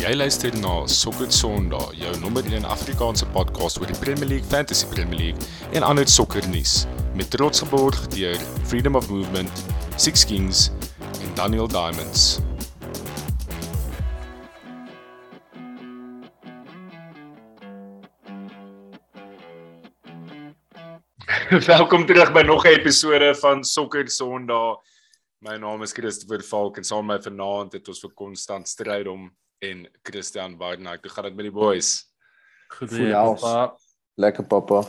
Jy luister na Sokker Sondag, jou nommer 1 Afrikaanse podcast oor die Premier League, Fantasy Premier League en ander sokkernuus met trots geborg deur Freedom of Movement, Six Kings en Daniel Diamonds. Welkom terug by nog 'n episode van Sokker Sondag. My naam is Christopher Falk en saam met my vanaand het ons vir konstant stryd om en Christian Barnard. Hoe gaan dit met die boys? Goed, papa. Lekker papa.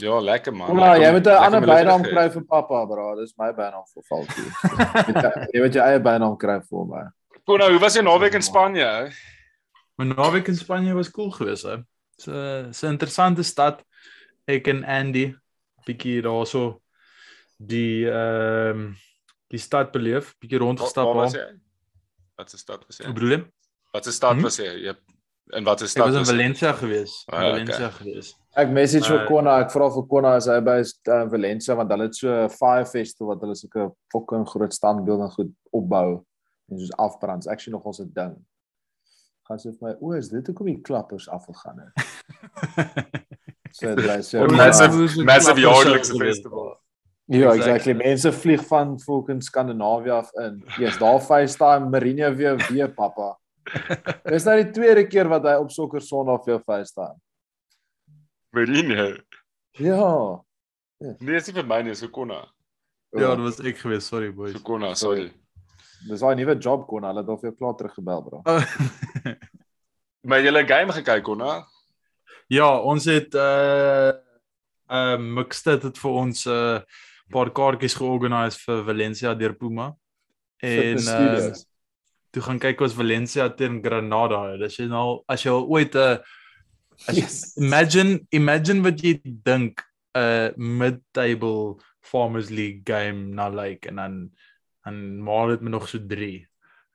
Ja, lekker man. Ja, jy moet 'n ander bynaam kry vir pappa, bro. Dis my bynaam vir Falkie. jy moet jou eie bynaam kry vir my. Kona, hoe was jy naweek in Spanje? My naweek in Spanje was cool geweest, hè. So 'n so interessante stad. Ek en Andy bietjie daarso die ehm um, die stad beleef, bietjie rondgestap waar. Wat was jy? Wat 'n stad was jy? Hoe bedoel jy? Wat 'n stad hmm? was jy? Jy in watter stad was jy? Ek was in Valencia gewees. Ah, Valencia okay. gewees. Ek message vir uh, Konna, ek vra vir Konna as hy by uh, Valencia want hulle het so 'n fire festival wat hulle so 'n fucking groot standbeeld en goed opbou en soos afbrand. Ek sien nog ons 'n ding. Gaan sê vir my, "O, is dit hoekom die klappers afgegaan het?" so dit is so massive massive jaarlikse festival. Ja, exactly. Mense vlieg van fucking Skandinawië af in. Jy's daar FaceTime Marino weer weer pappa. Dis nou die tweede keer wat hy op sokker Sondag vir jou FaceTime. Marino. Ja. Nee, dis vir my nie, so konna. Ja, dit was ek gewees, sorry boys. So konna, sorry. Dis al 'n nuwe job konna, hulle het al vir jou klaar teruggebel, bro. maar jy het 'n game gekyk konna? Ja, ons het uh uh Mixed het vir ons 'n uh, paar kaartjies georganiseer vir Valencia deur Puma. En uh toe gaan kyk ons Valencia teen Granada. Dis jy nou as jy ooit 'n uh, yes. imagine imagine wat jy dink 'n uh, mid-table Farmers League game na like en dan en maar dit met nog so 3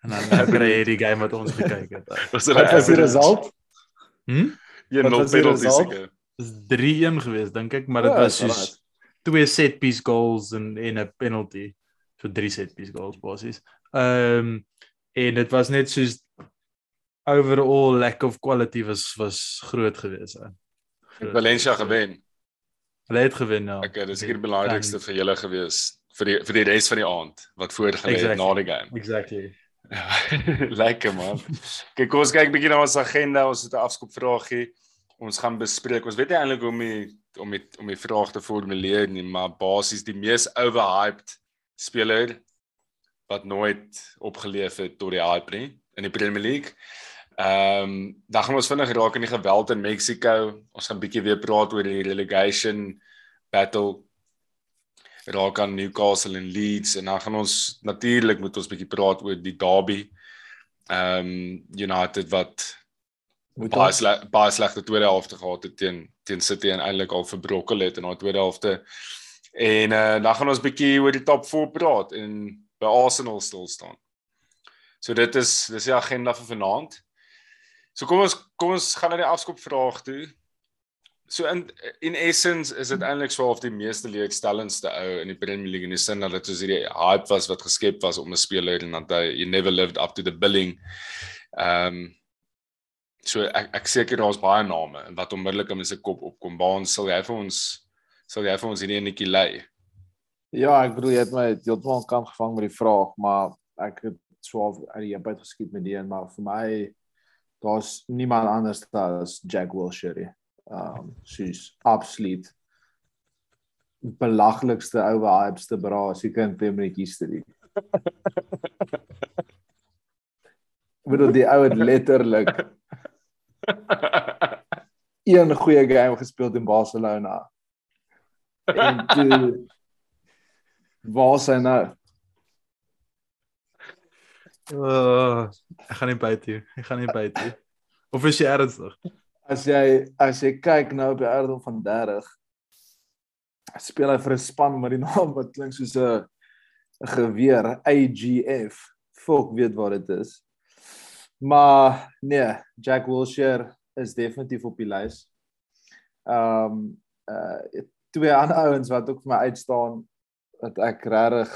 en dan nou kry jy die game wat ons gekyk het. Was dit 'n result? Hm? Jy nog penalties seker. Dis 3-1 geweest dink ek, maar dit ja, was soos twee set piece goals en en 'n penalty. So drie set piece goals basies. Ehm um, en dit was net soos overall lack of quality was was groot geweest. Valencia gewen. Hulle het gewen ja. Okay, dis seker die belangrikste vir julle gewees vir die vir die res van die aand wat voorgelê het exactly. na die game. Exactly. Lekker man. Kyk, kom ons kyk bietjie na ons agenda. Ons het 'n afskop vraagie. Ons gaan bespreek. Ons weet nie eintlik hoe om die om die om die vraag te formuleer nie, maar basies die mees overhyped speler wat nooit opgeleef het tot die hype nie in die Premier League. Ehm um, dan gaan ons vinnig raak in die geweld in Mexico. Ons gaan bietjie weer praat oor die relegation battle raak aan Newcastle en Leeds en dan gaan ons natuurlik moet ons bietjie praat oor die derby. Ehm um, United wat moet baie sleg, baie slegte tweede helfte gehad het teen teen City en eintlik al verbrokkel het in daai tweede helfte. En uh, dan gaan ons bietjie oor die top 4 praat en by Arsenal stil staan. So dit is dis die agenda vir vanaand. So kom ons kom ons gaan na die afskop vraag toe. So in in essence is dit eintlik so half die meeste leerstellendste ou in die Premier League in die sin dat dit soos hierdie hype was wat geskep was om 'n speler en dat hy you never lived up to the billing. Ehm um, so ek ek seker daar's baie name wat onmiddellik in my se kop opkom. Waar sal jy vir ons sal jy vir ons hierdie netjie lei? Ja, ek bedoel jy het my heeltemal kan gevang met die vraag, maar ek het swaar uit die buite geskiet met die en maar vir my daar's niemand anders as Jack Wilshere um sy's absoluut belaglikste ou hypeste bra as jy kan Premier League history. Word die ou het letterlik een goeie game gespeel in Barcelona. En toe waar is hy nou? Uh, ek gaan nie byt hier. Ek gaan nie byt hier. Of is jy ernstig? as jy as jy kyk nou op die ouderdom van 30 speel hy vir 'n span met die naam wat klink soos 'n 'n geweer AGF fok weet wat dit is maar nee Jack Wilshere is definitief op die lys ehm um, uh twee ander ouens wat ook vir my uitstaan wat ek regtig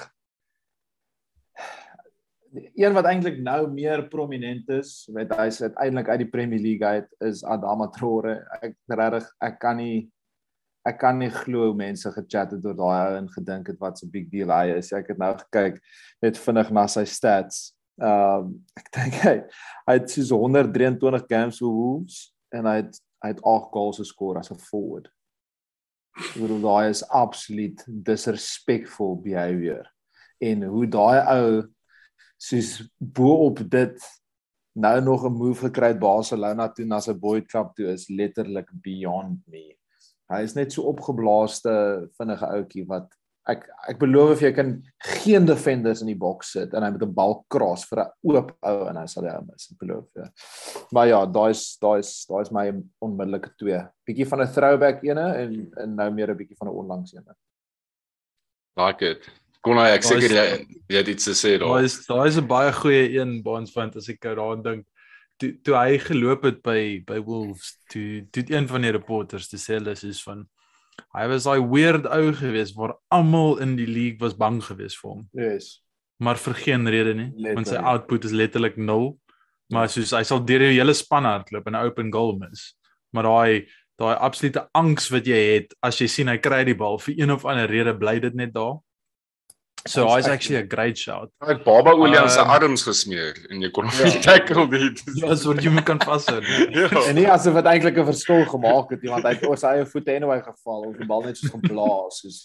een wat eintlik nou meer prominent is, weet hy is uiteindelik uit die Premier League uit is Adama Traore. Ek regtig ek kan nie ek kan nie glo mense gechat het oor daai ou en gedink het wat so big deal hy is. Ek het nou gekyk net vinnig na sy stats. Ehm um, ek dink hy hy het soos 123 games vir Wolves en hy het hy het 8 goals geskor as 'n forward. Ek bedoel daai is absoluut disrespectful behavior en hoe daai ou soos bo op dit nou nog 'n move gekry het Barcelona toe na sy Boyd Cup toe is letterlik beyond me. Hy is net so opgeblaaste vinnige ouetjie wat ek ek beloof of jy kan geen defenders in die boks sit en hy met 'n bal kras vir 'n oop ou en hy sal hy mis. Ek beloof jou. Ja. Maar ja, daai is daai is daai is my onmiddellike twee. Bietjie van 'n throwback ene en en nou meer 'n bietjie van 'n onlangs ene. Like it. Kon hy ek seker jy jy het iets te sê daar. Daai is daai is 'n baie goeie een baans vind as ek daaraan dink. Toe toe hy geloop het by by Wolves, toe toe een van die reporters te sê hulle is van hy was daai weird ou gewees waar almal in die league was bang gewees vir hom. Yes. Maar vir geen rede nie, Letterlik. want sy output is letterlik 0. Maar soos hy sal deur die hele span hardloop en 'n open goal mis. Maar daai daai absolute angs wat jy het as jy sien hy kry die bal vir een of ander rede bly dit net daar. So hy's actually a great shout. Hy het baba olie aan sy Ehm, arms gesmeer en jy kon hom Ja. nie tackle nie. Dis wat jy moet kan vashou. Ja. En nie asof dit eintlik 'n verskil gemaak het nie want hy het oor sy eie voete anyway geval of die bal net soos geblaas soos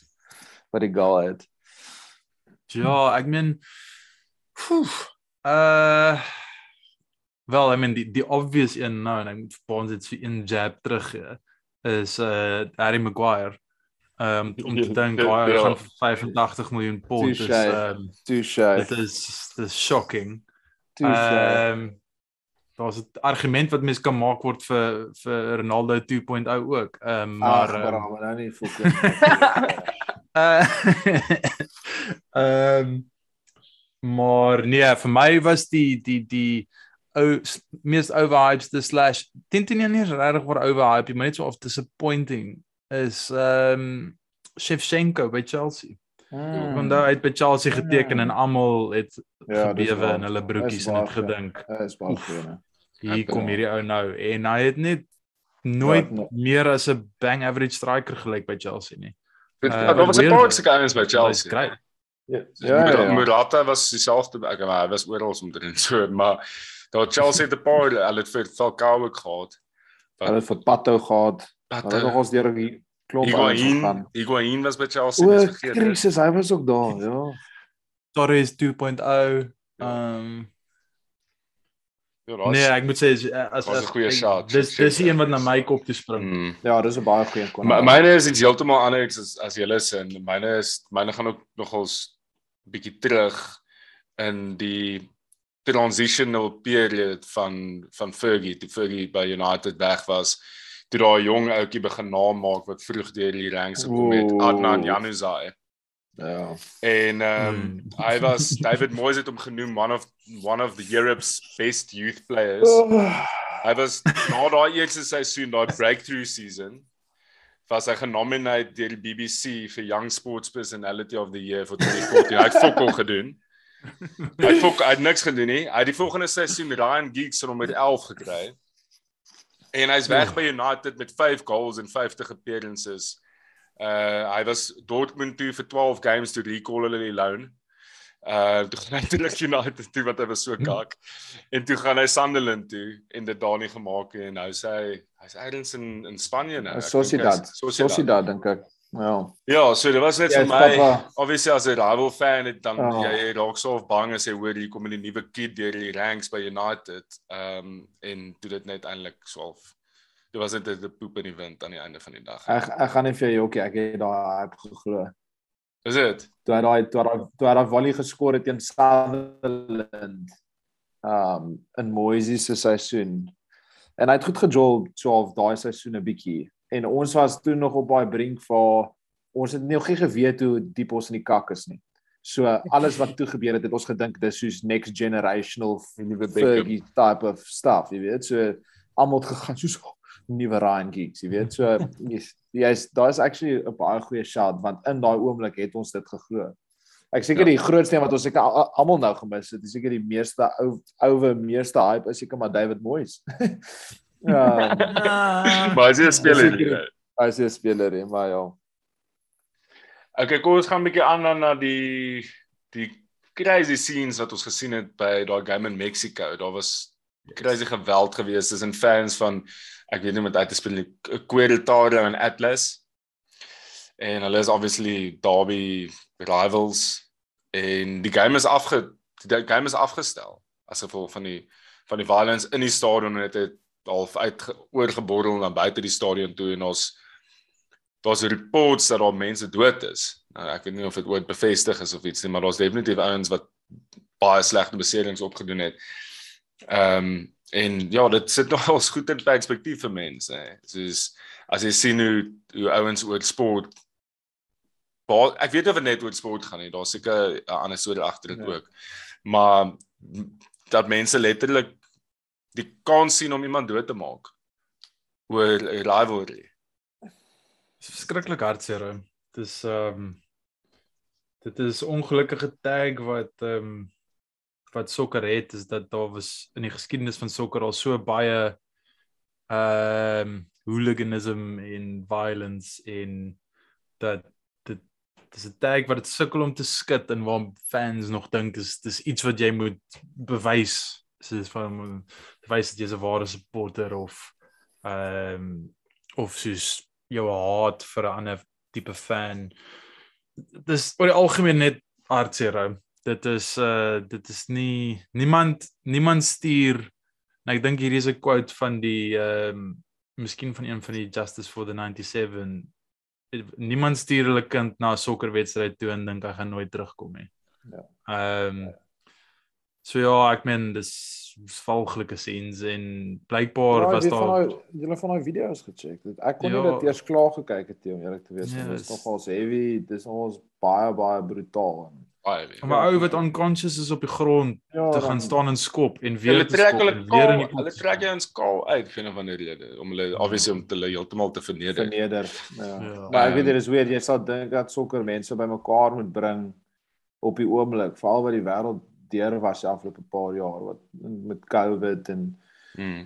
wat die goal het. Ja, ek meen uh wel, I mean die die obvious een nou en ek moet vir ons dit so een jab terug gee is uh Harry Maguire. Um om te dink hy Ja. gaan vir 85 miljoen pond is Touche. um Touche. dit is dit is shocking. Ehm um, daar's 'n argument wat mens kan maak word vir vir Ronaldo 2.0 ook. Ehm um, maar maar ehm, um, maar nou nie fokus. Uh, Ehm maar nee, vir my was die die die ou mees overhyped slash teen nie nie regtig waar overhyped, maar net so of disappointing is ehm um, Shevchenko by Chelsea. Hmm. Want hy het by Chelsea geteken en almal het Ja, gebewe in hulle broekies en het ja. gedink, Dit is baie goed. hier kom hierdie ou nou en hy het net nooit Ja, meer as 'n bang average striker gelyk by Chelsea nie. Dit Uh, daar was 'n paar sulke ouens by Chelsea. great. Ja, Ja, ja, ja. Murata was dieselfde ek maar hy was oral omtrent so maar daar Chelsea het 'n paar hulle het vir Falcao gehad. Hulle het vir Pato gehad. Wat Hulle het nog ons deur die klomp Higuain. Higuain was by Chelsea nie vergeet. krisis, hy was ook daar, ja. Torres 2.0. Ja. Ehm Ja, daar's- nee, ek moet sê as was 'n as- goeie ek- shot. Dis dis die een wat na my kop toe spring. Mm. Ja, dis 'n baie goeie kon. My, myne is iets heeltemal anders as as julle se en myne is myne gaan ook nogals bietjie terug in die transitional period van van Fergie, toe Fergie by United weg was. Toe daai jong ouetjie begin naam maak wat vroeg deur die ranks gekom het. Adnan Januzaj. Ja. En ehm um, Hmm. hy was David Moyes het hom genoem one of one of the Europe's best youth players. Oh, Hy was na daai eerste seisoen, daai breakthrough season, was hy genomineer deur die BBC vir Young Sports Personality of the Year vir 2014. Hy het fokol gedoen. Hy het fok hy het niks gedoen nie. Hy het die volgende seisoen Ryan Giggs hom met 11 gekry. En hy's weg by United met 5 goals en 50 appearances. Uh hy was Dortmund toe vir 12 games toe recall hulle die loan. Uh toe gaan hy terug United toe wat hy was so kak. En toe gaan hy Sunderland toe en dit daar nie gemaak nie en nou sê hy hy's elders in in Spanje nou. Sociedad. Sociedad dink ek. Ja. Ja, so dit was net Ja, vir my papa. obviously as 'n rival fan het dan Ja. jy raak so of bang as jy hoor hier kom 'n nuwe kid deur die ranks by United. Ehm um, en toe dit net eintlik swaalf. Dit was net 'n poep in die wind aan die einde van die dag. Ek ek gaan nie vir jou jokkie, ek het daai hype geglo. Is dit? Toe hy daai toe hy toe hy daai volley geskor het teen Sutherland. Um in Moises se seisoen. En hy het goed gejol so of daai seisoen 'n bietjie. En ons was toe nog op daai brink vir ons het nog nie geweet hoe diep ons in die kak is nie. So alles wat toe gebeur het, het ons gedink dis soos next generational. Fergie type of stuff, jy weet. So almal het gegaan soos oh, nuwe Ryan Giggs, jy weet. So jy's jy's daar's actually 'n baie goeie shout want in daai oomblik het ons dit geglo. Ek seker die grootste een wat ons seker almal nou gemis het, is seker die meeste ou ouwe meeste hype is seker maar David Moyes. ja, Maar as jy 'n speler as 'n speler, maar ja. Okay, kom ons gaan 'n bietjie aan dan na die die crazy scenes wat ons gesien het by daai game in Mexico. Daar was crazy geweld geweest tussen fans van ek weet nie met uit te speel nie, Querétaro en Atlas. En hulle is obviously derby rivals en die game is afge die game is afgestel as gevolg van die van die violence in die stadion en dit het half uit oorgeborrel na buite die stadion toe en ons daar's reports dat daar mense dood is. Nou ek weet nie of dit ooit bevestig is of iets nie, maar daar's definitief ouens wat baie slegte beserings opgedoen het. Ehm um, en ja, dit sit nogal goed in perspektief vir mense. Soos as jy sien hoe hoe ouens oor sport baie ek weet of dit net oor sport gaan nie. Daar's seker 'n ander storie agter dit Ja. ook. Maar dat mense letterlik die kans sien om iemand dood te maak oor 'n rivalry. Verskriklik hartseer. hè. Dis ehm um, dit is ongelukkige tag wat ehm um, wat sokker het is dat daar was in die geskiedenis van sokker al so baie ehm um, hooliganism en violence en dat dit dis 'n tag wat dit sukkel om te skud en waar fans nog dink dis dis iets wat jy moet bewys soos van bewys dat jy 'n ware supporter of ehm um, of soos jou haat vir 'n ander tipe fan. Dis oor die algemeen net hartseer. ou. Dit is uh dit is nie niemand niemand stuur en ek dink hier is 'n quote van die ehm um, miskien van een van die Justice for the 97 niemand stuur hulle kind na 'n sokkerwedstryd toe en dink hy gaan nooit terugkom nie. Ja. Ehm um, So ja, ek meen dis valglike scenes en blykbaar Ja, was jy van daar daai julle van daai video's gecheck. Ek kon nie Ja. dit eers klaar gekyk het om eerlik te wees. Ja, Dit is is- nogal heavy, dis ons baie baie brutaal. En, Baie weer. maar ou wat unconscious is op die grond ja, te dan- gaan staan en skop en weer Hulle te trek skop hulle weer in die hulle trek jou ons kaal uit vir 'n van die rede om hulle obviously om te hulle heeltemal te verneder. verneder. Ja. Ja. Maar ek weet dit is weer jy sal dink dat sokker mense bymekaar moet bring op die oomblik, veral wat die wêreld deur was die afgelope paar jaar wat met COVID en Mm.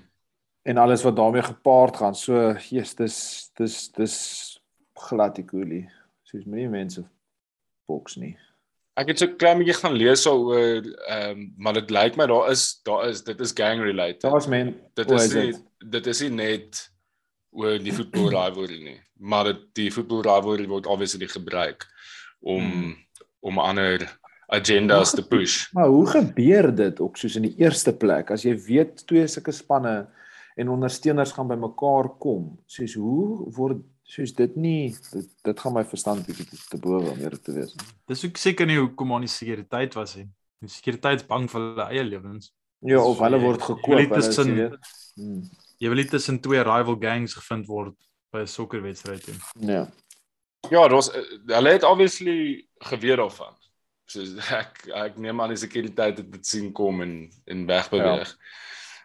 en alles wat daarmee gepaard gaan. So, Jesus, dis dis dis glad die koelie. Soos moenie mense boks nie. Ek het so klein bietjie gaan lees oor ehm um, maar dit lyk my daar is daar is dit is gang related. Daar's men dit is is nie dit? dit is nie net oor die voetbal rivalry nie, maar dit die voetbal rivalry word obviously gebruik om Hmm. om ander agendas te push. Maar hoe gebeur dit ook soos in die eerste plek as jy weet twee sulke spanne en ondersteuners gaan bymekaar kom? Soos hoe word soos dit nie dit, dit gaan my verstand bietjie te, te bowe om eerlik te wees. Dis ook seker nie hoekom aan die sekuriteit was nie. Die sekuriteit is bang vir hulle eie lewens. Ja, of So, hulle jy- word gekoop, hulle is, jy tussen- weet. Hmm, Jy wil nie tussen twee rival gangs gevind word by 'n sokkerwedstryd nie. Ja. Ja, daar's eh, hulle het obviously geweet daarvan. So ek ek neem aan die sekuriteit het dit sien kom en en wegbeweeg.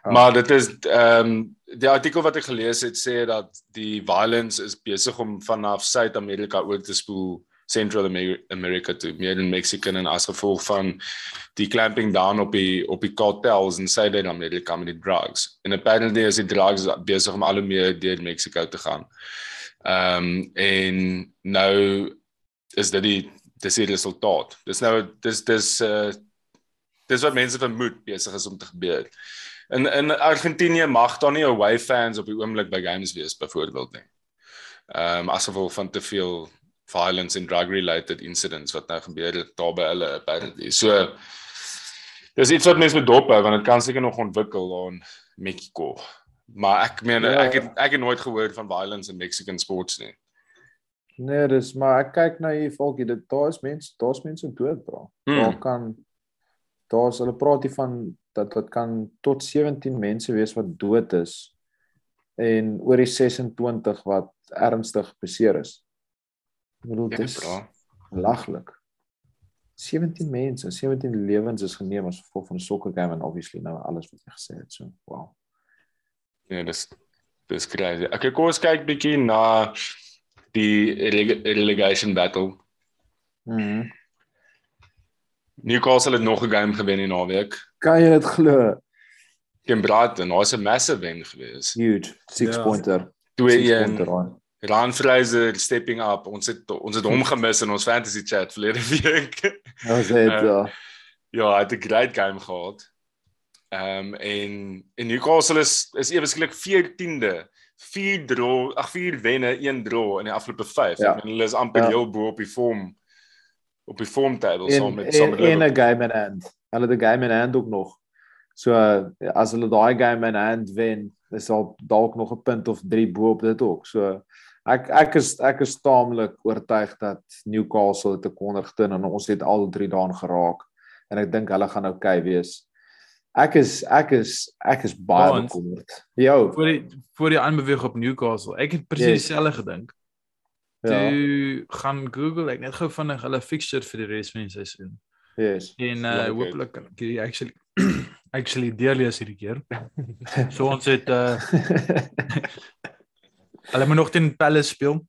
Ja. Maar dit is ehm um, die artikel wat ek gelees het sê dat die violence is besig om vanaf Suid-Amerika oor te spoel Central Amer- America toe, meer in Mexico en as gevolg van die clamping down op die op die cartels in Suid-Amerika met die drugs. En apparently is die drugs besig om al hoe meer deur Mexico te gaan. Ehm um, en nou is dit die dis die resultaat. Dis nou dis dis uh dis wat mense vermoed besig is om te gebeur. In in Argentinië mag daar nie away fans op die oomblik by games wees byvoorbeeld nie. Ehm um, as gevolg van te veel violence and drug related incidents wat nou gebeur het daar by hulle apparently. So dis iets wat mense moet dophou want dit kan seker nog ontwikkel daar in Mexico. Maar ek meen Ja. ek het ek het nooit gehoor van violence in Mexican sports nie. Nee, dis maar ek kyk na hier volkie, dit daar is mense, daar's mense dood, bro. Hmm. Daar kan daar's hulle praat hier van dat dit kan tot 17 mense wees wat dood is en oor die 26 wat ernstig beseer is. Ek bedoel Ja, dit is bra. belaglik. 17 mense, 17 lewens is geneem as gevolg van 'n soccer game en obviously nou alles wat jy gesê het so. Wow. Nee, dis dis crazy. Okay, kom ons kyk bietjie na die rele- relegation battle. Mhm. Newcastle het nog 'n game gewen in naweek. Kan jy dit glo? Teen Brighton, daar's 'n massive wen gewees. Huge. 6 Ja. pointer. 2-1. Ryan. Fraser stepping up. Ons het ons het hom gemis in ons fantasy chat verlede week. Ons het Eh, ja. ja, hy het 'n great game gehad. Ehm um, en en Newcastle is is ewe skielik 14de. 4 draw, ag 4 wenne, 1 draw in die afgelope 5. Ja. Ek bedoel hulle is amper Ja. heel bo op die vorm op die vorm table saam met saam met en 'n game in hand. Hulle het 'n game in hand ook nog. So as hulle daai game in hand wen, is daar dalk nog 'n punt of 3 bo op dit ook. So ek ek is ek is taamlik oortuig dat Newcastle te Connerton en ons het al drie daan geraak en ek dink hulle gaan oukei wees. Ek is ek is ek is baie bekommerd. Jou. Voor die voor die aanbeweeg op Newcastle. Ek het presies Yes. dieselfde gedink. Ja. Toe gaan Google ek net gou vinnig hulle fixture vir die res van die seisoen. Yes. En uh Like it. hopelik kan ek actually actually deurlees hierdie keer. So ons het uh hulle moet nog teen Palace speel,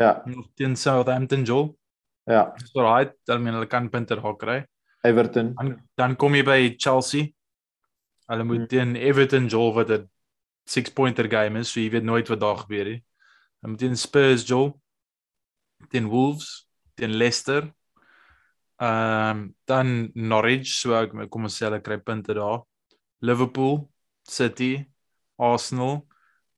ja, nog teen Southampton Joel. ja. So right, dan men hulle kan punte daar kry. Everton. Dan dan kom jy by Chelsea. Hulle moet Hmm. teen Everton Joel wat 'n 6 pointer game is, so jy weet nooit wat daar gebeur nie. Hulle moet teen Spurs Joel, teen Wolves, teen Leicester. Ehm um, dan Norwich, so ek kom ons sê hulle kry punte daar. Liverpool, City, Arsenal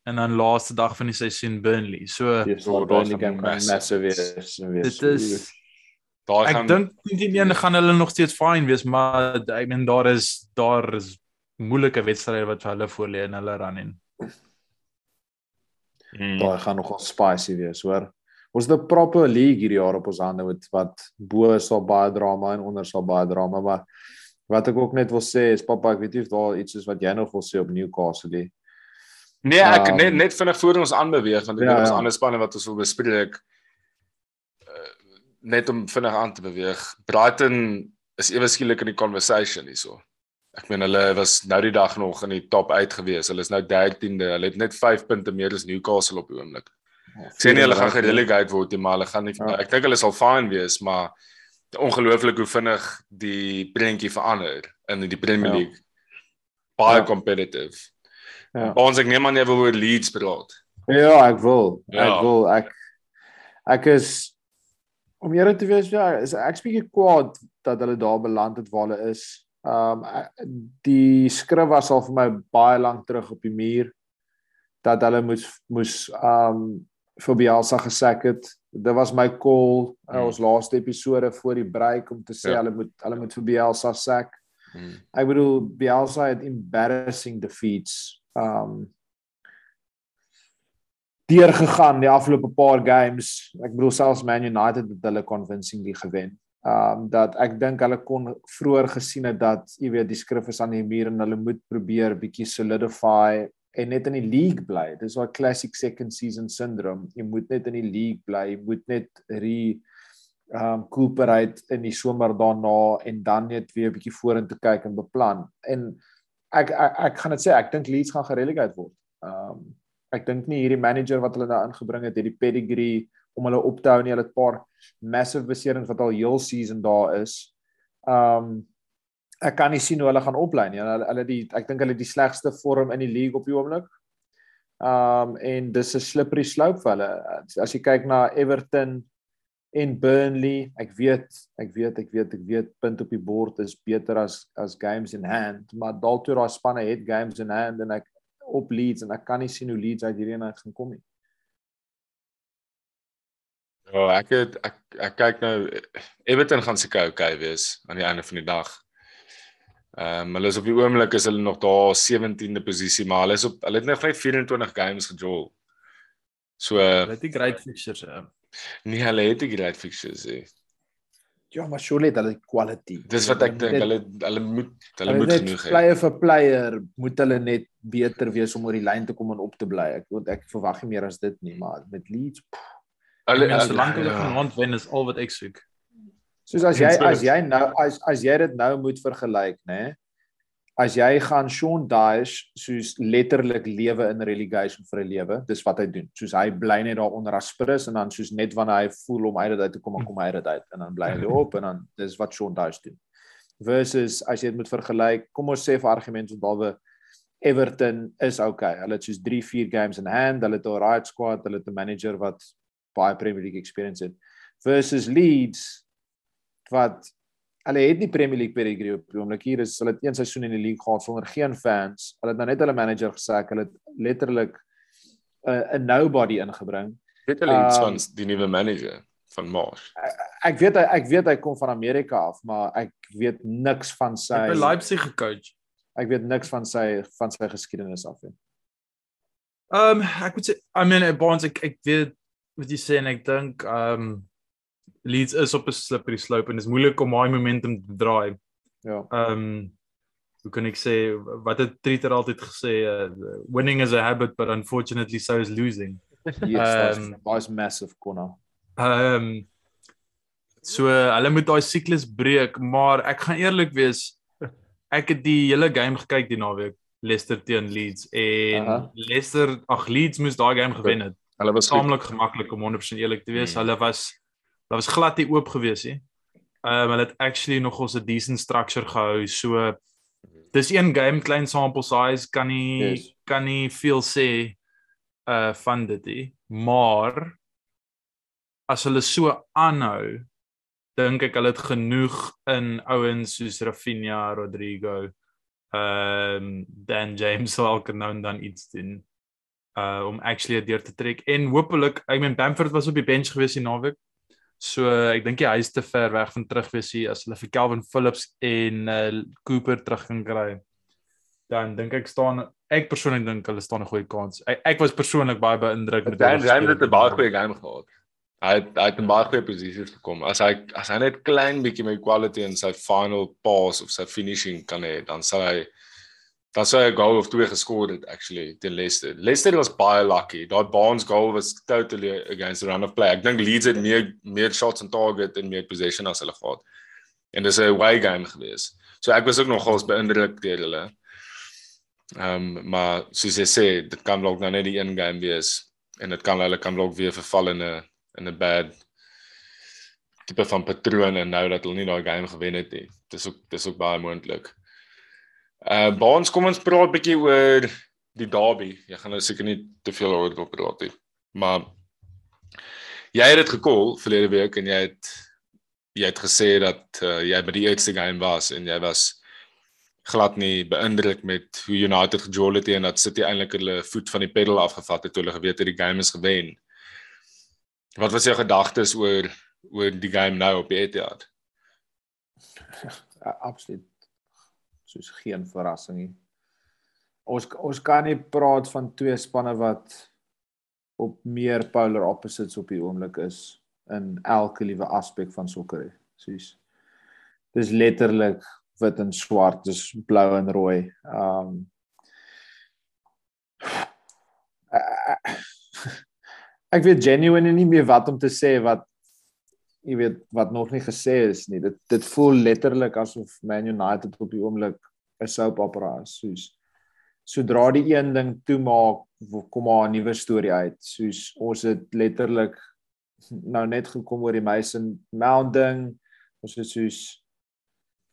en dan laaste dag van die seisoen Burnley. So Yes, Oh, Burnley gaan massive wees. dit is Daai Ek gaan dink teen die een gaan hulle nog steeds fyn wees, maar ek meen daar is daar is moeilike wedstryde wat vir hulle voorlê in hulle run en Hmm. daai gaan nogal spicy wees, hoor. Ons het 'n proper league hierdie jaar op ons hande met wat bo is daar baie drama en onder sal baie drama, maar wat ek ook net wil sê is pappa, ek weet nie of daar iets is wat jy nog wil sê op Newcastle nie. Nee, ek Um, net net vinnig voor ons aanbeweeg want ek ja, weet ons ja. ander spanne wat ons wil bespreek. Uh, net om vinnig aan te beweeg. Brighton is ewe skielik in die conversation hierso. Ek meen hulle was nou die dag nog in die top 8 gewees. Hulle is nou 13de. Hulle het net 5 punte meer as Newcastle op die oomblik. Ek sê nie hulle gaan gerelegate word nie, maar hulle gaan nie Ja. ek dink hulle sal fyn wees, maar ongelooflik hoe vinnig die prentjie verander in die Premier Ja. League. Baie Ja. competitive. Ja. Ons ek neem aan jy wil oor Leeds praat. Ja, ek wil. Ja. Ek wil ek ek is om eerlik te wees, ja, is ek bietjie kwaad dat hulle daar beland het waar hulle is. Um ek- die skrif was al vir my baie lank terug op die muur dat hulle moes moes um vir Bielsa gesek het. Dit was my call in Hmm. ons laaste episode voor die break om te sê Ja. hulle moet hulle moet vir Bielsa sek. Hmm. Ek bedoel Bielsa het embarrassing defeats um deurgegaan die afgelope paar games. Ek bedoel selfs Man United het hulle convincingly gewen. Um dat ek dink hulle kon vroeër gesien het dat jy weet die skrif is aan die muur en hulle moet probeer bietjie solidify en net in die league bly. Dis daai classic second season syndrome. Jy moet net in die league bly. Jy moet net re um Cooperate in die somer daarna en dan net weer 'n bietjie vorentoe kyk en beplan. En ek ek, ek gaan dit sê, ek dink Leeds gaan gerelegate word. Um ek dink nie hierdie manager wat hulle nou ingebring het, het die pedigree om hulle op te hou nie. Hulle het 'n paar massive beserings wat al heel season daar is. Um ek kan nie sien hoe hulle gaan oplei nie. Hulle hulle die ek dink hulle die slegste vorm in die league op die oomblik. Um en dis 'n slippery slope vir hulle. As jy kyk na Everton en Burnley, ek weet, ek weet, ek weet, ek weet punt op die bord is beter as as games in hand, maar dalk toe daai spanne het games in hand en ek op Leeds en ek kan nie sien hoe Leeds uit hierdie een uit gaan kom nie. Ja, ek het ek ek kyk nou Everton gaan seker okay wees aan die einde van die dag. Ehm um, hulle is op die oomblik is hulle nog daar 17de posisie, maar hulle is op hulle het nog net 24 games gejol. So hulle het die great fixtures. Ja. nee, hulle het nie great fixtures nie. Ja, maar surely het hulle quality. Dis wat ek dink, hulle hulle moet hulle hulle moet genoeg hê. player vir player moet hulle net beter wees om oor die lyn te kom en op te bly. Ek wil ek verwag nie meer as dit nie, maar met Leeds pff, Hulle Ja, solank hulle ja. van rond wen is al wat ek soek. Soos as jy as jy nou as as jy dit nou moet vergelyk, nê? As jy gaan Sean Dyche soos letterlik lewe in relegation vir 'n lewe, dis wat hy doen. Soos hy bly net daar onder as spris en dan soos net wanneer hy voel om uit dit uit te kom, dan kom hy uit dit uit en dan bly hy op en dan dis wat Sean Dyche doen. versus as jy dit moet vergelyk, kom ons sê vir argument so dalwe Everton is okay. Hulle het soos 3, 4 games in hand, hulle het 'n right squad, hulle het 'n manager wat baie Premier League experience het versus Leeds wat hulle het nie Premier League pedigree op die oomblik hier is hulle het een seisoen in die league gehad sonder geen fans. Hulle het nou net hulle manager gesê hulle het letterlik 'n uh, 'n nobody ingebring. Weet hulle iets um, van die nuwe manager van Mars? Ek weet hy ek weet hy kom van Amerika af, maar ek weet niks van sy Hy het by Leipzig gecoach. Ek weet niks van sy van sy geskiedenis af nie. Ehm um, ek moet sê I mean Bonds ek ek weet wat jy sê en ek dink ehm um, Leeds is op 'n slippery slope en dit is moeilik om daai momentum te draai. Ja. Ehm um, hoe kan ek sê wat het Treter altyd gesê uh, winning is a habit but unfortunately so is losing. Yes, um, was massive corner. Ehm um, so hulle moet daai siklus breek, maar ek gaan eerlik wees ek het die hele game gekyk die naweek Leicester teen Leeds en uh -huh. Leicester ag Leeds moes daai game gewen het. Hulle was taamlik gemaklik om 100% eerlik te wees. Hmm. Hulle was hulle was glad nie oop gewees nie. Ehm um, hulle het actually nog ons 'n decent structure gehou. So dis een game klein sample size kan nie yes. kan nie veel sê uh van dit nie. Maar as hulle so aanhou dink ek hulle het genoeg in ouens soos Rafinha, Rodrigo, ehm um, Dan James sal kan nou dan iets doen uh om actually deur te trek en hopelik I mean Bamford was op die bench gewees die naweek. So ek dink hy is te ver weg van terug wees hier as hulle vir Calvin Phillips en uh Cooper terug kan kry. Dan dink ek staan ek persoonlik dink hulle staan 'n goeie kans. Ek, ek was persoonlik baie beïndruk met Dan James het 'n baie goeie game gehad. Hy het hy het in baie goeie posisies gekom. As hy as hy net klein bietjie met quality in sy final pass of sy finishing kan hê, dan sal hy dan sou hy 'n goal of twee geskor het actually teen Leicester. Leicester was baie lucky. Daai Barnes goal was totally against the run of play. Ek dink Leeds het meer meer shots on target en meer possession as hulle gehad. En dis 'n away game gewees. So ek was ook nogals beïndruk deur hulle. Ehm um, maar soos jy sê, dit kan dalk nou net die een game wees en dit kan hulle kan dalk weer verval in 'n in 'n bad tipe van patroon en nou dat hulle nie daai game gewen het nie. Dis ook dis ook baie moontlik. Uh Baans, kom ons praat 'n bietjie oor die derby. Jy gaan nou seker nie te veel oor dit praat nie. Maar jy het dit gekol verlede week en jy het jy het gesê dat uh, jy by die eerste game was en jy was glad nie beïndruk met hoe United gejol het en dat City eintlik hulle voet van die pedal afgevat het toe hulle geweet het die game is gewen. Wat was jou gedagtes oor oor die game nou op Etihad? Absoluut soos geen verrassing nie. Ons ons kan nie praat van twee spanne wat op meer polar opposites op die oomblik is in elke liewe aspek van sokker. Soos dis letterlik wit en swart, dis blou en rooi. Um ek weet genuine nie meer wat om te sê wat jy weet wat nog nie gesê is nie. Dit dit voel letterlik asof Man United op die oomblik 'n soap opera is. Soos sodra die een ding toemaak, kom maar 'n nuwe storie uit. Soos ons het letterlik nou net gekom oor die Mason Mount ding. Ons het soos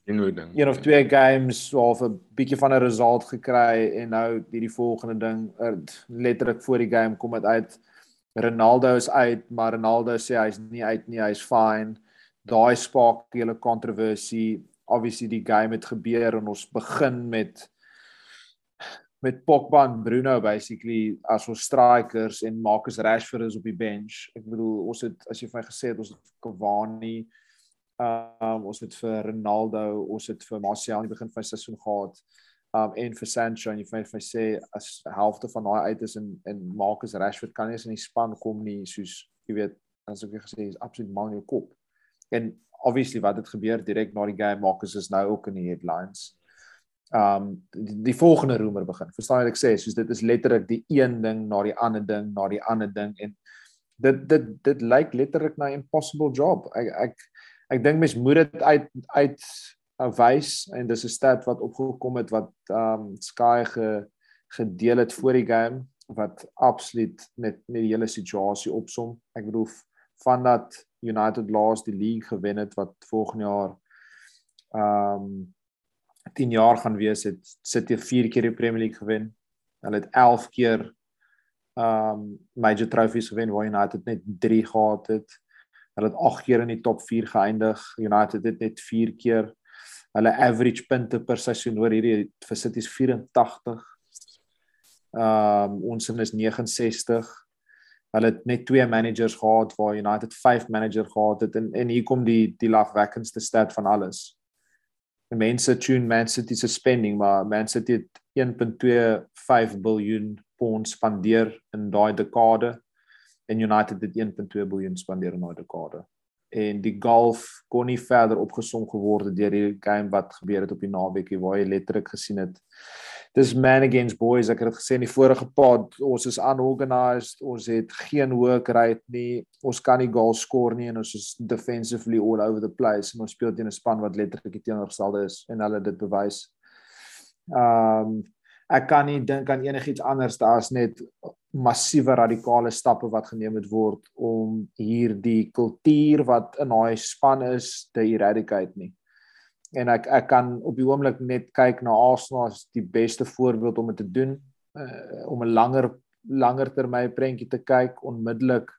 inwoording. Een of twee games of 'n bietjie van 'n result gekry en nou hierdie volgende ding er, letterlik voor die game kom dit uit. Ronaldo is uit, maar Ronaldo sê hy's nie uit nie, hy's fine. Daai spark hele kontroversie. Obviously die game het gebeur en ons begin met met Pogba en Bruno basically as ons strikers en Marcus Rashford is op die bench. Ek bedoel ons het as jy vir my gesê het ons het Cavani um ons het vir Ronaldo, ons het vir Martial aan die begin van die seisoen gehad um en vir Sancho en jy vir my sê as helfte van daai uit is en en Marcus Rashford kan nie eens in die span kom nie soos jy weet as ek gesê is absoluut mal in jou kop. En obviously wat het gebeur direk na die game Marcus is nou ook in die headlines. Um die, die volgende roemer begin. Verstaan wat ek sê? Soos dit is letterlik die een ding na die ander ding na die ander ding en dit dit dit lyk letterlik na 'n impossible job. Ek ek ek dink mens moet dit uit uit wys en dis 'n stat wat opgekom het wat um Sky ge, gedeel het voor die game wat absoluut net net die hele situasie opsom. Ek bedoel vandat United laas die league gewen het wat volgende jaar ehm um, 10 jaar gaan wees het City 4 keer die Premier League gewen. Hulle het 11 keer ehm um, major trophies gewen waar United net 3 gehad het. Hulle het 8 keer in die top 4 geëindig. United het net 4 keer. Hulle average punte per seisoen oor hierdie vir City is 84. Ehm um, ons is 69. Hulle het net twee managers gehad waar United 5 manager gehad het en en hier kom die die lagwekkendste stat van alles. Die mense tune Man City se spending maar Man City het 1.25 biljoen pond spandeer in daai dekade en United het 1.2 biljoen spandeer in daai dekade. En die golf kon nie verder opgesom geword het deur die game wat gebeur het op die naweekie waar jy letterlik gesien het. Dis man against boys ek het dit gesê in die vorige pod ons is unorganized ons het geen work rate nie ons kan nie goals score nie en ons is defensively all over the place en ons speel teen 'n span wat letterlik teenoorgestelde is en hulle dit bewys. Um ek kan nie dink aan enigiets anders as net massiewe radikale stappe wat geneem het word om hierdie kultuur wat in daai span is te eradicate nie. En ek ek kan op die oomblik net kyk na Arsenal as die beste voorbeeld om dit te doen uh, om 'n langer langer termyn prentjie te kyk onmiddellik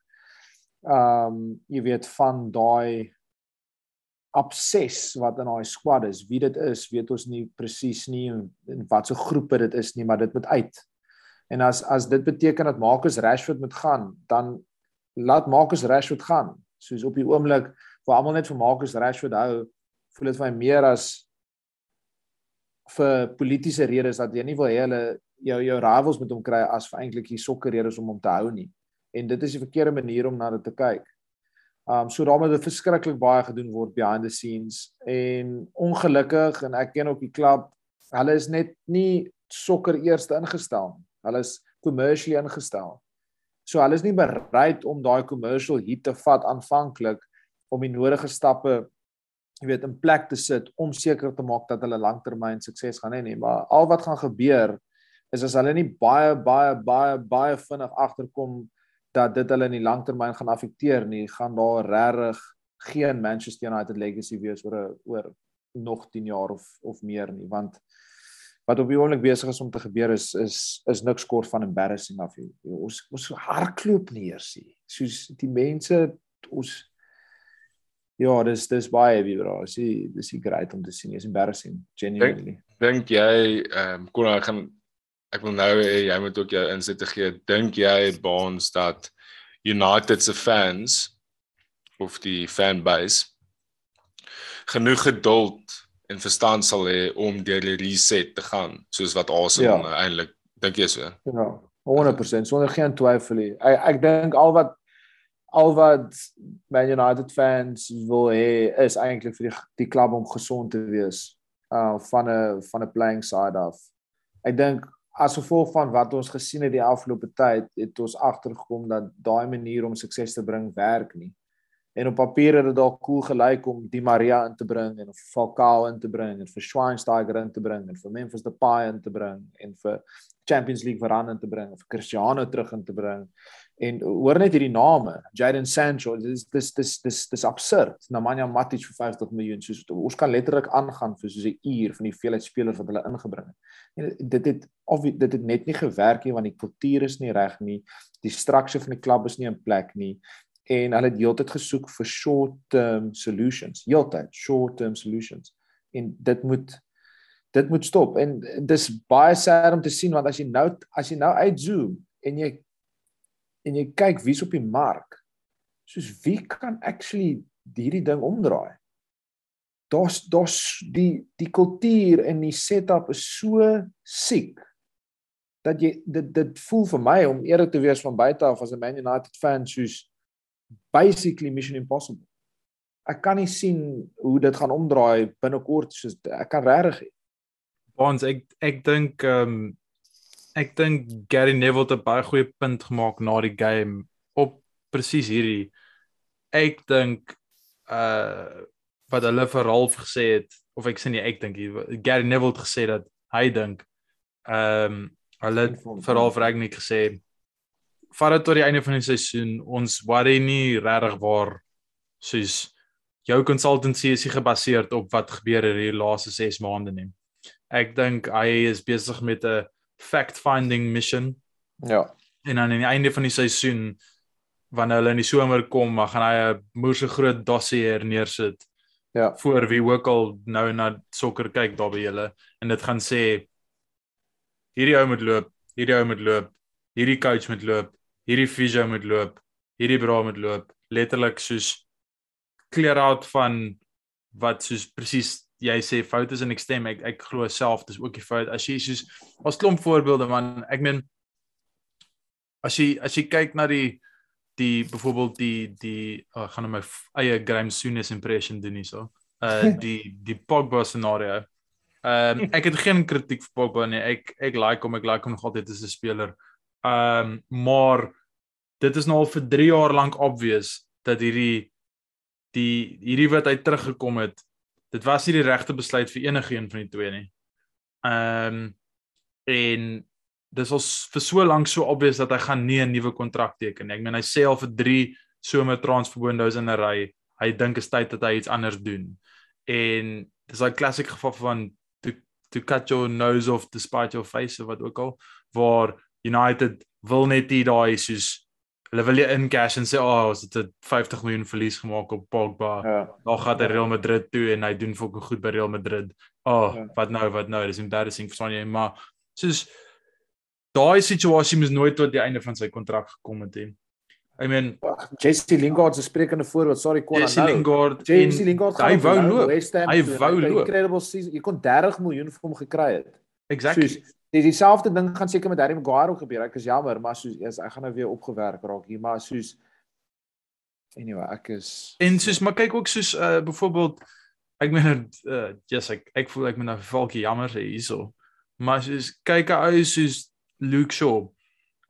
ehm um, jy weet van daai obses wat in daai squad is. Wie dit is weet ons nie presies nie en wat so groepe dit is nie maar dit moet uit en as as dit beteken dat Marcus Rashford moet gaan dan laat Marcus Rashford gaan soos op die oomblik waar almal net vir Marcus Rashford hou voel dit vir my meer as vir politieke redes dat jy nie wil hê hulle jou jou rivals moet hom kry as vir eintlik die sokker redes om hom te hou nie. En dit is die verkeerde manier om na dit te kyk. Um so daarmee het verskriklik baie gedoen word behind the scenes en ongelukkig en ek ken ook die klub, hulle is net nie sokker eerste ingestel. Hulle is commercially ingestel. So hulle is nie bereid om daai commercial hit te vat aanvanklik om die nodige stappe jy weet in plek te sit om seker te maak dat hulle langtermyn sukses gaan hê nie maar al wat gaan gebeur is as hulle nie baie baie baie baie vinnig agterkom dat dit hulle in die langtermyn gaan affekteer nie gaan daar regtig geen Manchester United legacy wees oor oor nog 10 jaar of of meer nie want wat op die oomblik besig is om te gebeur is is is niks kort van embarrassing af hier ons ons hardloop nie eers nie soos die mense ons Ja, dis dis baie heavy bro. Dis dis is great om te sien. Is embarrassing genuinely. Dink jy ehm um, kon ek gaan ek wil nou hê jy moet ook jou insig te gee. Dink jy Baans dat United se fans of die fanbase genoeg geduld en verstand sal hê om deur die reset te gaan soos wat Arsenal ja. eintlik dink jy so? Ja, 100% sonder geen twyfel nie. Ek ek dink al wat al wat Man United fans wil hê is eintlik vir die die klub om gesond te wees uh van 'n van 'n playing side af. Ek dink as gevolg van wat ons gesien het die afgelope tyd het ons agtergekom dat daai manier om sukses te bring werk nie. En op papier het dit dalk cool gelyk om Di Maria in te bring en Falcao in te bring en vir Schweinsteiger in te bring en vir Memphis Depay in te bring en vir Champions League Varane in te bring of Cristiano terug in te bring. En hoor net hierdie name Jadon Sancho dis dis dis dis dis absurd. Nemanja Matic vir 50 miljoen soos ons kan letterlik aangaan vir soos 'n uur van die veelheid spelers wat hulle ingebring het. En dit het of dit het net nie gewerk nie want die kultuur is nie reg nie die struktuur van die klub is nie in plek nie en hulle het heeltyd gesoek vir short term solutions heeltyd short term solutions en dit moet dit moet stop en dis baie sad om te sien want as jy nou as jy nou uitzoom en jy en jy kyk wie's op die mark. Soos wie kan actually hierdie ding omdraai? Daar's daar's die die kultuur en die setup is so siek dat jy dit dit voel vir my om eerder te wees van buite af as 'n Man United fan soos basically mission impossible. Ek kan nie sien hoe dit gaan omdraai binnekort soos ek kan regtig. Ons ek ek dink ehm um, ek dink Gary Neville het 'n baie goeie punt gemaak na die game op presies hierdie. Ek dink uh wat hulle vir Ralph gesê het of ek sê nie ek dink Gary Neville het gesê dat hy dink ehm um, hulle vir Ralph Ragnick gesê vat dit tot die einde van die seisoen ons worry nie regtig waar soos jou consultancy is nie gebaseer op wat gebeur het hierdie laaste 6 maande nie. Ek dink hy is besig met 'n fact-finding mission. Ja. En aan die einde van die seisoen wanneer hulle in die somer kom, dan gaan hy 'n moerse groot dossier neersit Ja. voor wie ook al nou na sokker kyk daar by julle en dit gaan sê hierdie ou moet loop, hierdie ou moet loop, hierdie coach moet loop, hierdie physio moet loop, hierdie bra moet loop, letterlik soos clear out van wat soos presies jy sê foute is en ek stem ek ek glo self dis ook die fout as jy soos as klomp voorbeelde man ek meen as jy as jy kyk na die die byvoorbeeld die die oh, ek gaan nou my eie Graham Souness impression doen hierso. Uh die die Pogba scenario. Ehm um, ek het geen kritiek vir Pogba nie. Ek ek like hom, ek like hom nog altyd as 'n speler. Ehm um, maar dit is nou al vir 3 jaar lank obvious dat hierdie die hierdie wat hy teruggekom het, dit was nie die regte besluit vir enige een van die twee nie. Ehm um, en dis al vir so lank so obvious dat hy gaan nie 'n nuwe kontrak teken nie. Ek meen hy sê al vir 3 somer transfer windows in 'n ry, hy dink is tyd dat hy iets anders doen. En dis daai klassiek geval van to to cut your nose off despite your face of wat ook al waar United wil net nie daai soos hulle wil jy in cash en sê o, oh, ons het 'n 50 miljoen verlies gemaak op Pogba. Ja. Dan gaan hy Real Madrid toe en hy doen fucking goed by Real Madrid. Oh, Ja. wat nou, wat nou? Dis embarrassing vir Sonny, maar soos daai situasie moes nooit tot die einde van sy kontrak gekom het nie. I mean, Jesse Lingard se sprekende voorbeeld, sorry Jesse nou. Lingard Jesse en Lingard hy wou nou loop. Hy wou loop. Incredible season. Jy kon 30 miljoen vir hom gekry het. Exactly. Soos dis dieselfde ding gaan seker met Harry Maguire ook gebeur. Ek is jammer, maar soos yes, ek gaan nou weer opgewerk raak hier, maar soos anyway, ek is En soos maar kyk ook soos uh byvoorbeeld ek meen uh yes ek ek voel ek moet nou vir Falkie jammer sê hierso. Maar soos kyk 'n ou soos Luke Shaw.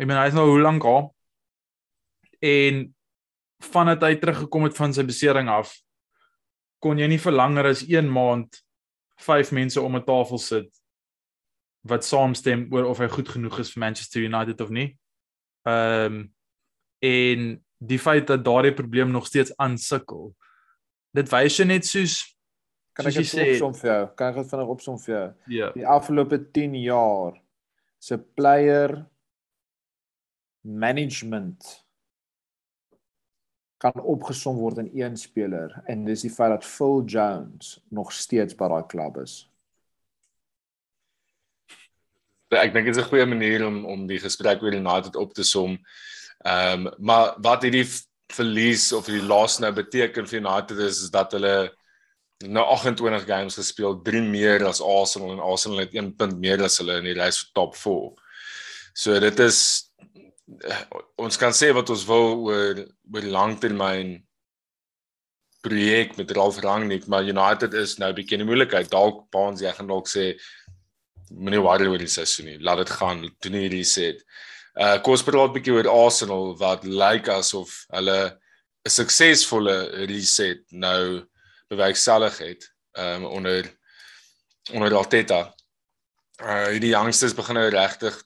Ek meen hy's nou hoe lank al en vandat hy teruggekom het van sy besering af kon jy nie vir langer as 1 maand vyf mense om 'n tafel sit wat saamstem oor of hy goed genoeg is vir Manchester United of nie. Ehm um, en die feit dat daardie probleem nog steeds aansukkel. Dit wys jy net soos kan ek soos dit jy sê- opsom vir jou? Kan ek dit vinnig opsom vir jou? ja, Die afgelope 10 jaar se player management kan opgesom word in een speler en dis die feit dat Phil Jones nog steeds by daai klub is. Ek dink dit is 'n goeie manier om om die gesprek oor United op te som. Ehm um, maar wat hierdie verlies of die loss nou beteken vir United is, is dat hulle nou 28 games gespeel, 3 meer as Arsenal en Arsenal het 1 punt meer as hulle in die lys vir top 4. So dit is eh, ons kan sê wat ons wil oor oor langtermyn projek met Ralf Rangnick, maar United is nou 'n bietjie in die moeilikheid. Dalk Baans jy gaan dalk sê moenie worry oor die seisoen nie. Laat dit gaan. Doen nie reset. Uh kom ons praat 'n bietjie oor Arsenal wat lyk asof hulle 'n suksesvolle reset nou bewerkstellig het um onder onder Arteta. Uh hierdie youngsters begin nou regtig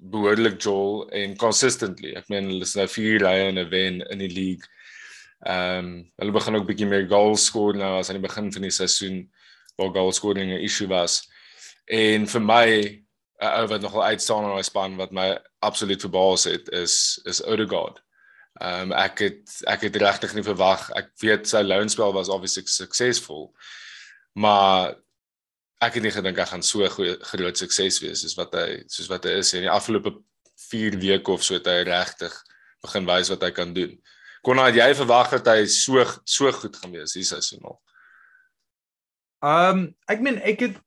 behoorlik jol en consistently. Ek meen hulle is nou vier rye in 'n wen in die league. Ehm um, hulle begin ook bietjie meer goals skoor nou as aan die begin van die seisoen waar goal scoring 'n issue was. En vir my 'n ou wat nogal uitstaan in daai span wat my absoluut verbaas het is is Odegaard. Ehm um, ek het ek het regtig nie verwag. Ek weet sy loanspel was obviously suksesvol. Maar ek het nie gedink hy gaan so groot sukses wees soos wat hy soos wat hy is in die afgelope 4 weke of so het hy regtig begin wys wat hy kan doen. Kon nou jy verwag dat hy so so goed gaan wees hierdie seisoen al? Ehm um, ek meen ek het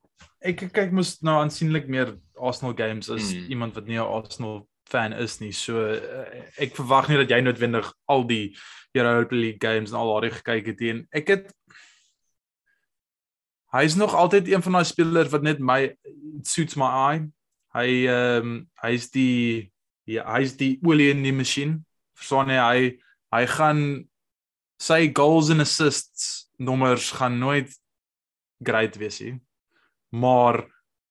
ek kyk mos nou aansienlik meer Arsenal games as Mm. iemand wat nie 'n Arsenal fan is nie. So uh, ek verwag nie dat jy noodwendig al die Europa League games en al daardie gekyk het nie. En Ek het Hy's nog altyd een van daai spelers wat net my it suits my eye. Hy ehm um, hy's die ja, hy's die olie in die masjien. Verstaan jy hy hy gaan sy goals en assists nommers gaan nooit great wees nie. Maar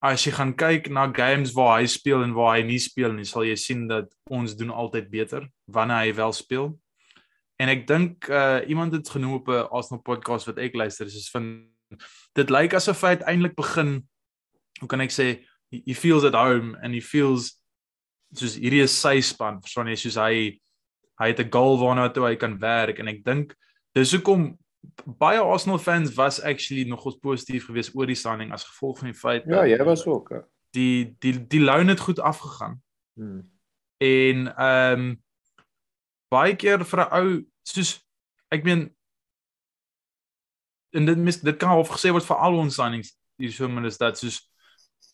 as jy gaan kyk na games waar hy speel en waar hy nie speel nie, sal jy sien dat ons doen altyd beter wanneer hy wel speel. En ek dink uh iemand het genoem op 'n Arsenal podcast wat ek luister, is van dit lyk asof hy uiteindelik begin hoe kan ek sê he feels at home and he feels soos hierdie is sy span, verstaan jy, soos hy hy het 'n goal waarna toe hy kan werk en ek dink dis hoekom baie Arsenal fans was actually nogals positief geweest oor die signing as gevolg van die feit Ja, jy was ook. Ja. die die die loan het goed afgegaan. Hmm. En ehm um, baie keer vir 'n ou soos ek meen en dit mis dit kan al gesê word vir al ons signings hier so min is dat soos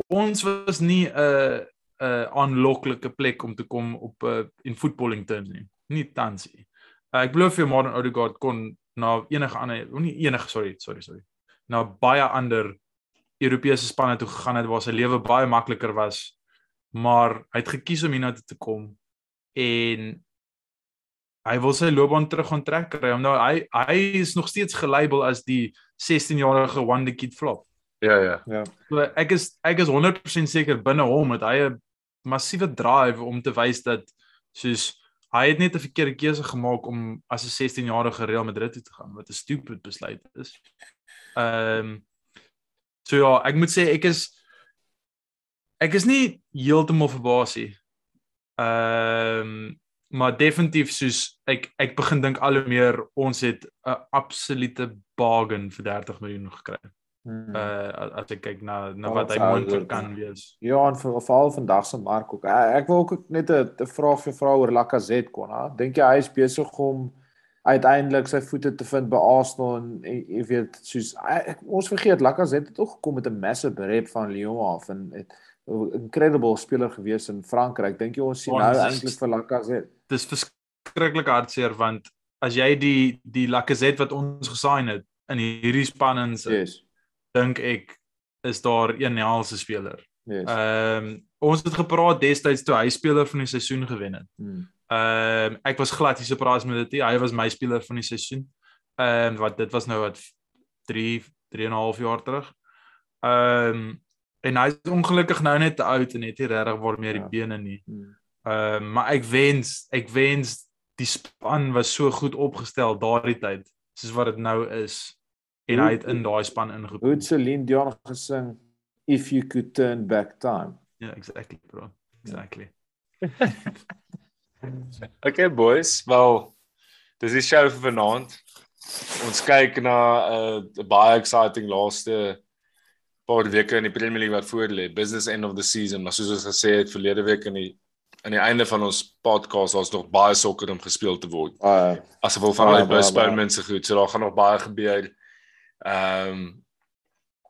ons was nie 'n uh, 'n uh, aanloklike plek om te kom op uh, in footballing terms nie. Nie tans nie. Uh, ek glo vir Martin Odegaard kon na enige ander nie enige sorry sorry sorry na baie ander Europese spanne toe gegaan het waar sy lewe baie makliker was maar hy het gekies om hiernatoe te kom en hy wil sy loopbaan terug onttrek kry omdat hy hy is nog steeds gelabel as die 16-jarige wonder kid flop. Ja, ja. Ja. So ek is ek is 100% seker binne hom het hy 'n massiewe drive om te wys dat soos hy het net 'n verkeerde keuse gemaak om as 'n 16-jarige Real Madrid toe te gaan wat 'n stupid besluit is. Ehm um, so ja, ek moet sê ek is ek is nie heeltemal verbaas nie. Ehm um, maar definitief soos ek ek begin dink al hoe meer ons het 'n absolute bargain vir 30 miljoen gekry. Hmm. Uh as ek kyk na na Ja, wat hy moontlik kan wees. Ja, en vir veral vandag se mark ook. Ek, ek wil ook net 'n vraag vir vrou oor Lacazette kon. hè. Dink jy hy is besig om uiteindelik sy voete te vind by Arsenal en jy weet soos ek, ons vergeet Lacazette het ook gekom met 'n massive rep van Lyon af en het 'n incredible speler gewees in Frankryk. Dink jy ons sien Ja, nou eintlik vir Lacazette? Dis verskriklik hartseer want as jy die die Lacazette wat ons gesign het in hierdie span insit, Yes. Dink ek is daar een helse speler. Yes. Ehm ons het gepraat destyds toe hy speler van die seisoen gewen het. Hmm. Ehm ek was glad nie surprised met dit nie. Hy was my speler van die seisoen. Ehm wat dit was nou wat 3 3 en 'n half jaar terug. Ehm en hy is ongelukkig nou net te oud en het nie regtig waar meer die Ja. bene nie. Hmm. Ehm maar ek wens ek wens die span was so goed opgestel daardie tyd soos wat dit nou is en hy het in daai span Hoe ingekom. het Celine Dion gesing If you could turn back time? Ja, exactly, bro. Exactly. Okay boys, wel dis die show vir vanaand. Ons kyk na 'n uh, baie exciting laaste paar weke in die Premier League wat voor lê. Business end of the season, maar soos ons gesê het verlede week in die aan die einde van ons podcast was nog baie sokker om gespeel te word. Uh As gevolg van al die baie, postponements se goed. So daar gaan nog baie gebeur. Ehm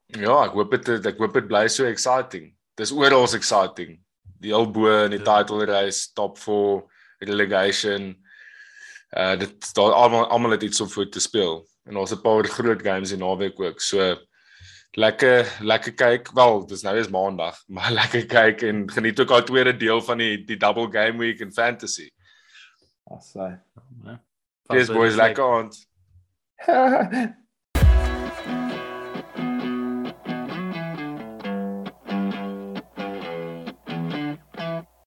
ja, ek hoop dit ek hoop dit bly so exciting. Dis oral exciting. Die heel bo in die Ja. title race, top 4, relegation. Uh dit daar almal almal het iets om voor te speel. En daar's 'n paar groot games in naweek ook. So lekker lekker kyk. Wel, dis nou is maandag, maar lekker kyk en geniet ook al tweede deel van die die double game week in fantasy. Asai. Ja. Cheers boys, lekker aand.